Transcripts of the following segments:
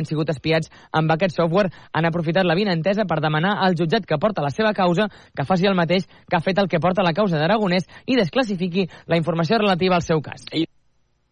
han sigut espiats amb aquest software han aprofitat la vinentesa per demanar al jutjat que porta la seva causa que faci el mateix que ha fet el que porta la causa d'Aragonès i desclassifiqui la informació relativa al seu cas.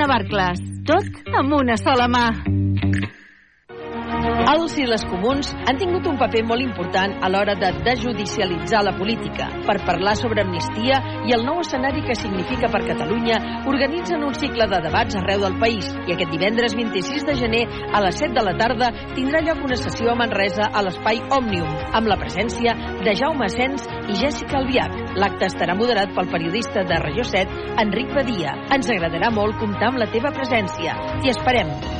Navarcles. Tot amb una sola mà. Els i les comuns han tingut un paper molt important a l'hora de desjudicialitzar la política. Per parlar sobre amnistia i el nou escenari que significa per Catalunya, organitzen un cicle de debats arreu del país i aquest divendres 26 de gener a les 7 de la tarda tindrà lloc una sessió a Manresa a l'espai Òmnium, amb la presència de Jaume Sens i Jessica Albiach. L'acte estarà moderat pel periodista de Regió 7, Enric Badia. Ens agradarà molt comptar amb la teva presència. T'hi esperem.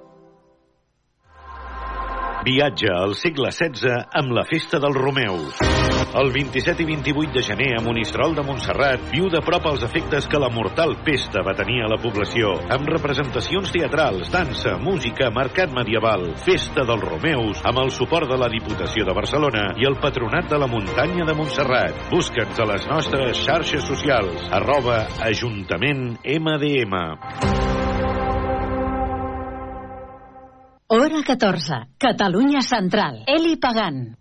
Viatge al segle XVI amb la Festa dels Romeus. El 27 i 28 de gener a Monistrol de Montserrat viu de prop els efectes que la mortal pesta va tenir a la població, amb representacions teatrals, dansa, música, mercat medieval, Festa dels Romeus, amb el suport de la Diputació de Barcelona i el Patronat de la Muntanya de Montserrat. Busca'ns a les nostres xarxes socials, arroba Ajuntament MDM. Hora 14. Catalunya Central. Eli Pagant.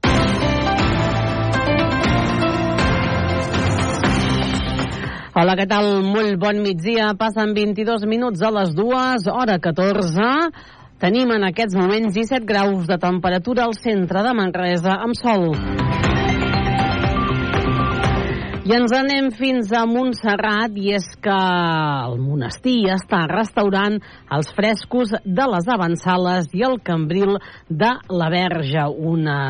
Hola, què tal? Molt bon migdia. Passen 22 minuts a les dues, hora 14. Tenim en aquests moments 17 graus de temperatura al centre de Manresa amb sol. I ens anem fins a Montserrat i és que el monestir està restaurant els frescos de les avançales i el cambril de la Verge. Una,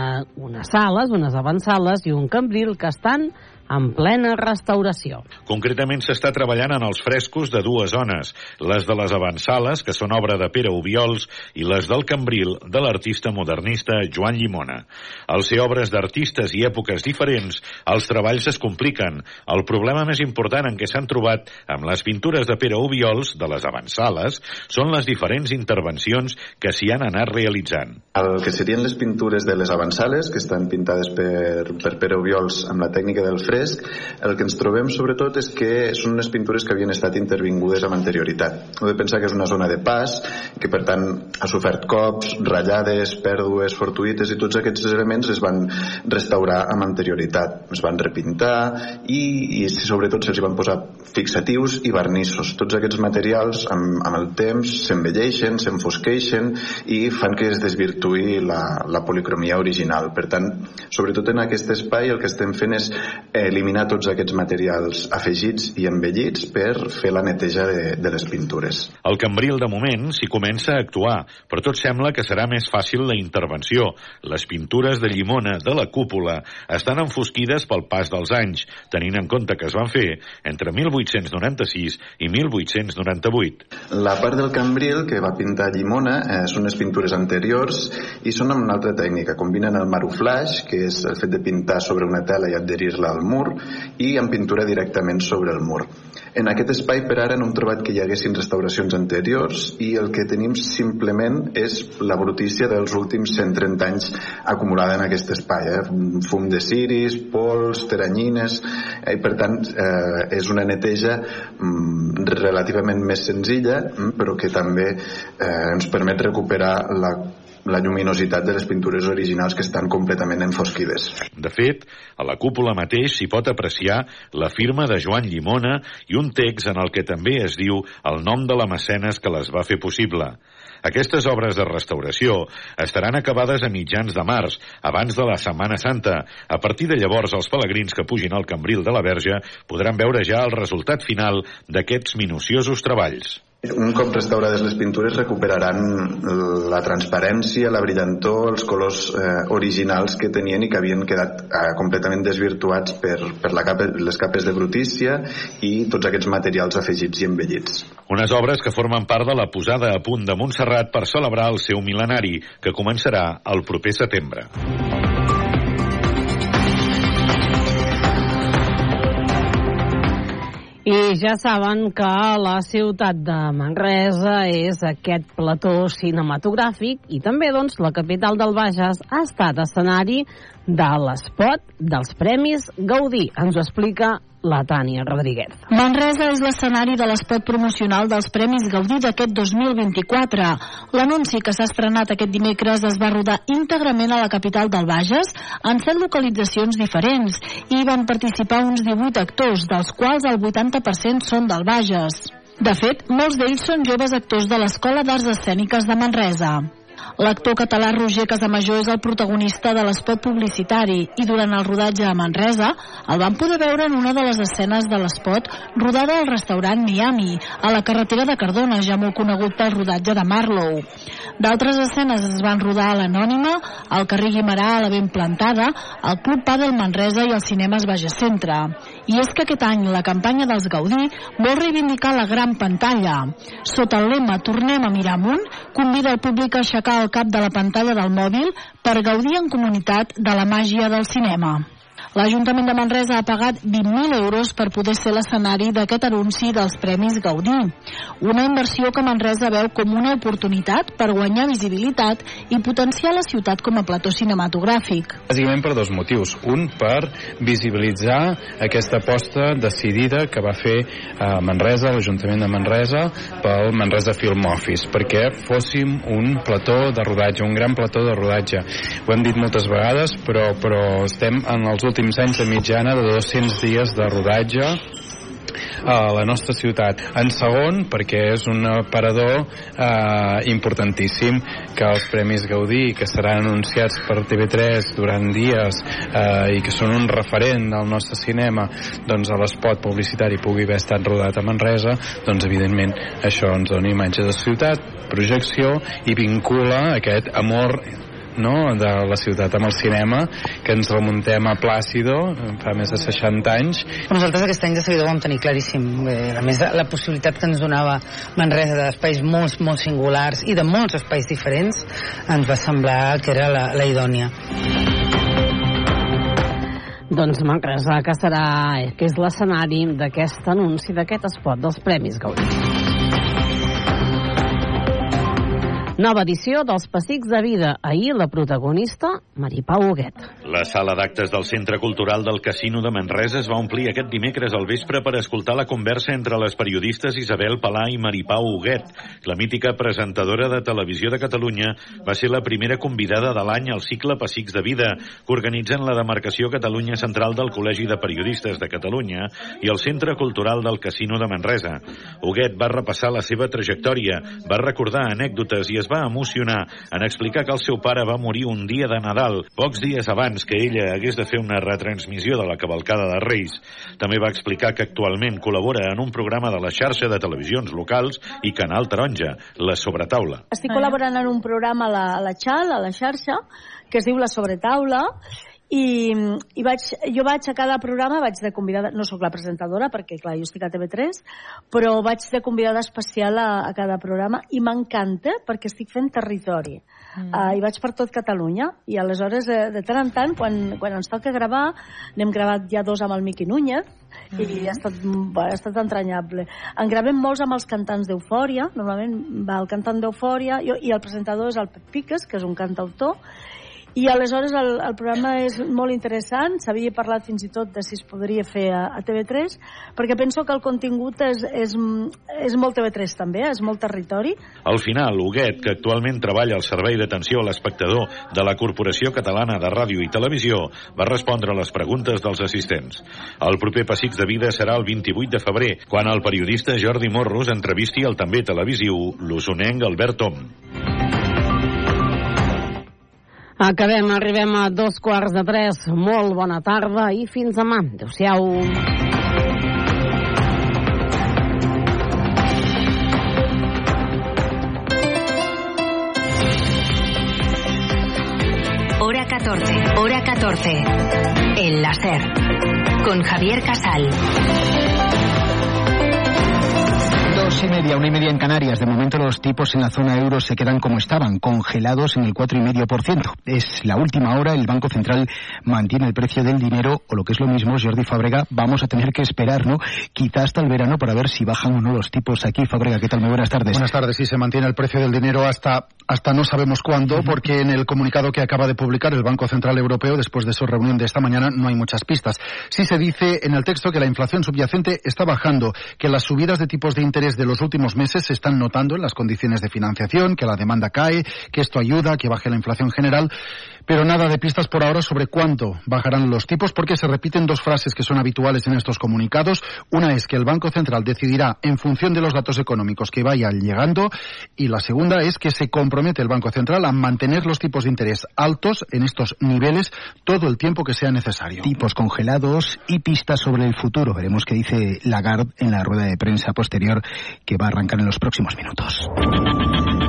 unes sales, unes avançales i un cambril que estan en plena restauració. Concretament s'està treballant en els frescos de dues zones, les de les avançales, que són obra de Pere Ubiols, i les del Cambril, de l'artista modernista Joan Llimona. Al ser obres d'artistes i èpoques diferents, els treballs es compliquen. El problema més important en què s'han trobat amb les pintures de Pere Ubiols, de les avançales, són les diferents intervencions que s'hi han anat realitzant. El que serien les pintures de les avançales, que estan pintades per, per Pere Ubiols amb la tècnica del fresc, el que ens trobem sobretot és que són unes pintures que havien estat intervingudes amb anterioritat. Heu de pensar que és una zona de pas, que per tant ha sofert cops, ratllades, pèrdues fortuïtes i tots aquests elements es van restaurar amb anterioritat. Es van repintar i, i sobretot se'ls van posar fixatius i vernissos. Tots aquests materials amb, amb el temps s'envelleixen, s'enfosqueixen i fan que es desvirtuï la, la policromia original. Per tant, sobretot en aquest espai el que estem fent és eh, eliminar tots aquests materials afegits i envellits per fer la neteja de, de les pintures. El Cambril, de moment, s'hi comença a actuar, però tot sembla que serà més fàcil la intervenció. Les pintures de llimona de la cúpula estan enfosquides pel pas dels anys, tenint en compte que es van fer entre 1896 i 1898. La part del Cambril que va pintar Llimona eh, són les pintures anteriors i són amb una altra tècnica. Combinen el maruflaix, que és el fet de pintar sobre una tela i adherir-la al mur, i amb pintura directament sobre el mur. En aquest espai per ara no hem trobat que hi haguessin restauracions anteriors i el que tenim simplement és la brutícia dels últims 130 anys acumulada en aquest espai. Eh? Fum de ciris, pols, teranyines, eh? i per tant eh, és una neteja mm, relativament més senzilla, mm, però que també eh, ens permet recuperar la la lluminositat de les pintures originals que estan completament enfosquides. De fet, a la cúpula mateix s'hi pot apreciar la firma de Joan Llimona i un text en el que també es diu el nom de la mecenes que les va fer possible. Aquestes obres de restauració estaran acabades a mitjans de març, abans de la Setmana Santa. A partir de llavors, els pelegrins que pugin al Cambril de la Verge podran veure ja el resultat final d'aquests minuciosos treballs. Un cop restaurades les pintures recuperaran la transparència, la brillantor, els colors eh, originals que tenien i que havien quedat eh, completament desvirtuats per, per la capa, les capes de brutícia i tots aquests materials afegits i embellits. Unes obres que formen part de la posada a punt de Montserrat per celebrar el seu mil·lenari, que començarà el proper setembre. Ja saben que la ciutat de Manresa és aquest plató cinematogràfic i també doncs, la capital del Bages ha estat escenari de l'espot dels Premis Gaudí. Ens ho explica la Tània Rodríguez. Manresa és l'escenari de l'espot promocional dels Premis Gaudí d'aquest 2024. L'anunci que s'ha estrenat aquest dimecres es va rodar íntegrament a la capital del Bages en set localitzacions diferents i hi van participar uns 18 actors, dels quals el 80% són del Bages. De fet, molts d'ells són joves actors de l'Escola d'Arts Escèniques de Manresa. L'actor català Roger Casamajor és el protagonista de l'espot publicitari i durant el rodatge a Manresa el van poder veure en una de les escenes de l'espot rodada al restaurant Miami, a la carretera de Cardona, ja molt conegut pel rodatge de Marlow. D'altres escenes es van rodar a l'Anònima, al carrer Guimarà a la Ben Plantada, al Club Padel Manresa i als cinemes Baja Centre. I és que aquest any la campanya dels Gaudí vol reivindicar la gran pantalla. Sota el lema Tornem a mirar amunt, convida el públic a aixecar el cap de la pantalla del mòbil per gaudir en comunitat de la màgia del cinema. L'Ajuntament de Manresa ha pagat 20.000 euros per poder ser l'escenari d'aquest anunci dels Premis Gaudí. Una inversió que Manresa veu com una oportunitat per guanyar visibilitat i potenciar la ciutat com a plató cinematogràfic. Bàsicament per dos motius. Un, per visibilitzar aquesta aposta decidida que va fer eh, Manresa, l'Ajuntament de Manresa, pel Manresa Film Office, perquè fóssim un plató de rodatge, un gran plató de rodatge. Ho hem dit moltes vegades, però, però estem en els últims últims anys de mitjana de 200 dies de rodatge a la nostra ciutat. En segon, perquè és un aparador eh, importantíssim que els Premis Gaudí, que seran anunciats per TV3 durant dies eh, i que són un referent del nostre cinema, doncs a l'espot publicitari pugui haver estat rodat a Manresa, doncs evidentment això ens dona imatge de ciutat, projecció i vincula aquest amor no, de la ciutat amb el cinema, que ens remuntem a Plàcido, fa més de 60 anys. Nosaltres aquest any de seguida ho vam tenir claríssim. Eh, a més, la possibilitat que ens donava Manresa d'espais molt, molt singulars i de molts espais diferents, ens va semblar que era la, la idònia. Doncs Manresa, que serà, que és l'escenari d'aquest anunci, d'aquest espot dels Premis Gaudí. Nova edició dels Pessics de Vida. Ahir la protagonista, Maripau Huguet. La sala d'actes del Centre Cultural del Casino de Manresa es va omplir aquest dimecres al vespre per escoltar la conversa entre les periodistes Isabel Palà i Maripau Huguet. La mítica presentadora de Televisió de Catalunya va ser la primera convidada de l'any al cicle Pessics de Vida, que organitzen la demarcació Catalunya Central del Col·legi de Periodistes de Catalunya i el Centre Cultural del Casino de Manresa. Huguet va repassar la seva trajectòria, va recordar anècdotes i es va emocionar en explicar que el seu pare va morir un dia de Nadal, pocs dies abans que ella hagués de fer una retransmissió de la cavalcada de Reis. També va explicar que actualment col·labora en un programa de la xarxa de televisions locals i Canal Taronja, La Sobretaula. Estic col·laborant en un programa a la, a la XAL, a la xarxa, que es diu La Sobretaula, i, i vaig, jo vaig a cada programa vaig de convidada, no sóc la presentadora perquè clar, jo estic a TV3 però vaig de convidada especial a, a cada programa i m'encanta perquè estic fent territori mm. uh, i vaig per tot Catalunya i aleshores de, de tant en tant quan, quan ens toca gravar n'hem gravat ja dos amb el Miqui Núñez mm. i ha estat, bueno, ha estat entranyable en gravem molts amb els cantants d'Eufòria normalment va el cantant d'Eufòria i el presentador és el Pep Piques que és un cantautor i aleshores el, el programa és molt interessant, s'havia parlat fins i tot de si es podria fer a, a TV3, perquè penso que el contingut és, és, és molt TV3 també, és molt territori. Al final, Huguet, que actualment treballa al servei d'atenció a l'espectador de la Corporació Catalana de Ràdio i Televisió, va respondre a les preguntes dels assistents. El proper Pessics de Vida serà el 28 de febrer, quan el periodista Jordi Morros entrevisti el també televisiu l'usonenc Albert Tom. Acabem, arribem a dos quarts de tres. Molt bona tarda i fins demà. Adéu-siau. Hora 14, hora 14. El láser. Con Javier Casal. Dos y media, una y media en Canarias. De momento los tipos en la zona euro se quedan como estaban, congelados en el cuatro y medio por ciento. Es la última hora, el Banco Central mantiene el precio del dinero, o lo que es lo mismo, Jordi Fabrega, vamos a tener que esperar, ¿no? Quizá hasta el verano para ver si bajan o no los tipos aquí. Fabrega, ¿qué tal? Muy buenas tardes. Buenas tardes, sí, se mantiene el precio del dinero hasta, hasta no sabemos cuándo, porque en el comunicado que acaba de publicar el Banco Central Europeo, después de su reunión de esta mañana, no hay muchas pistas. Sí se dice en el texto que la inflación subyacente está bajando, que las subidas de tipos de interés de los últimos meses se están notando en las condiciones de financiación, que la demanda cae, que esto ayuda que baje la inflación general, pero nada de pistas por ahora sobre cuánto bajarán los tipos, porque se repiten dos frases que son habituales en estos comunicados. Una es que el Banco Central decidirá en función de los datos económicos que vayan llegando, y la segunda es que se compromete el Banco Central a mantener los tipos de interés altos en estos niveles todo el tiempo que sea necesario. Tipos congelados y pistas sobre el futuro. Veremos qué dice Lagarde en la rueda de prensa posterior que va a arrancar en los próximos minutos.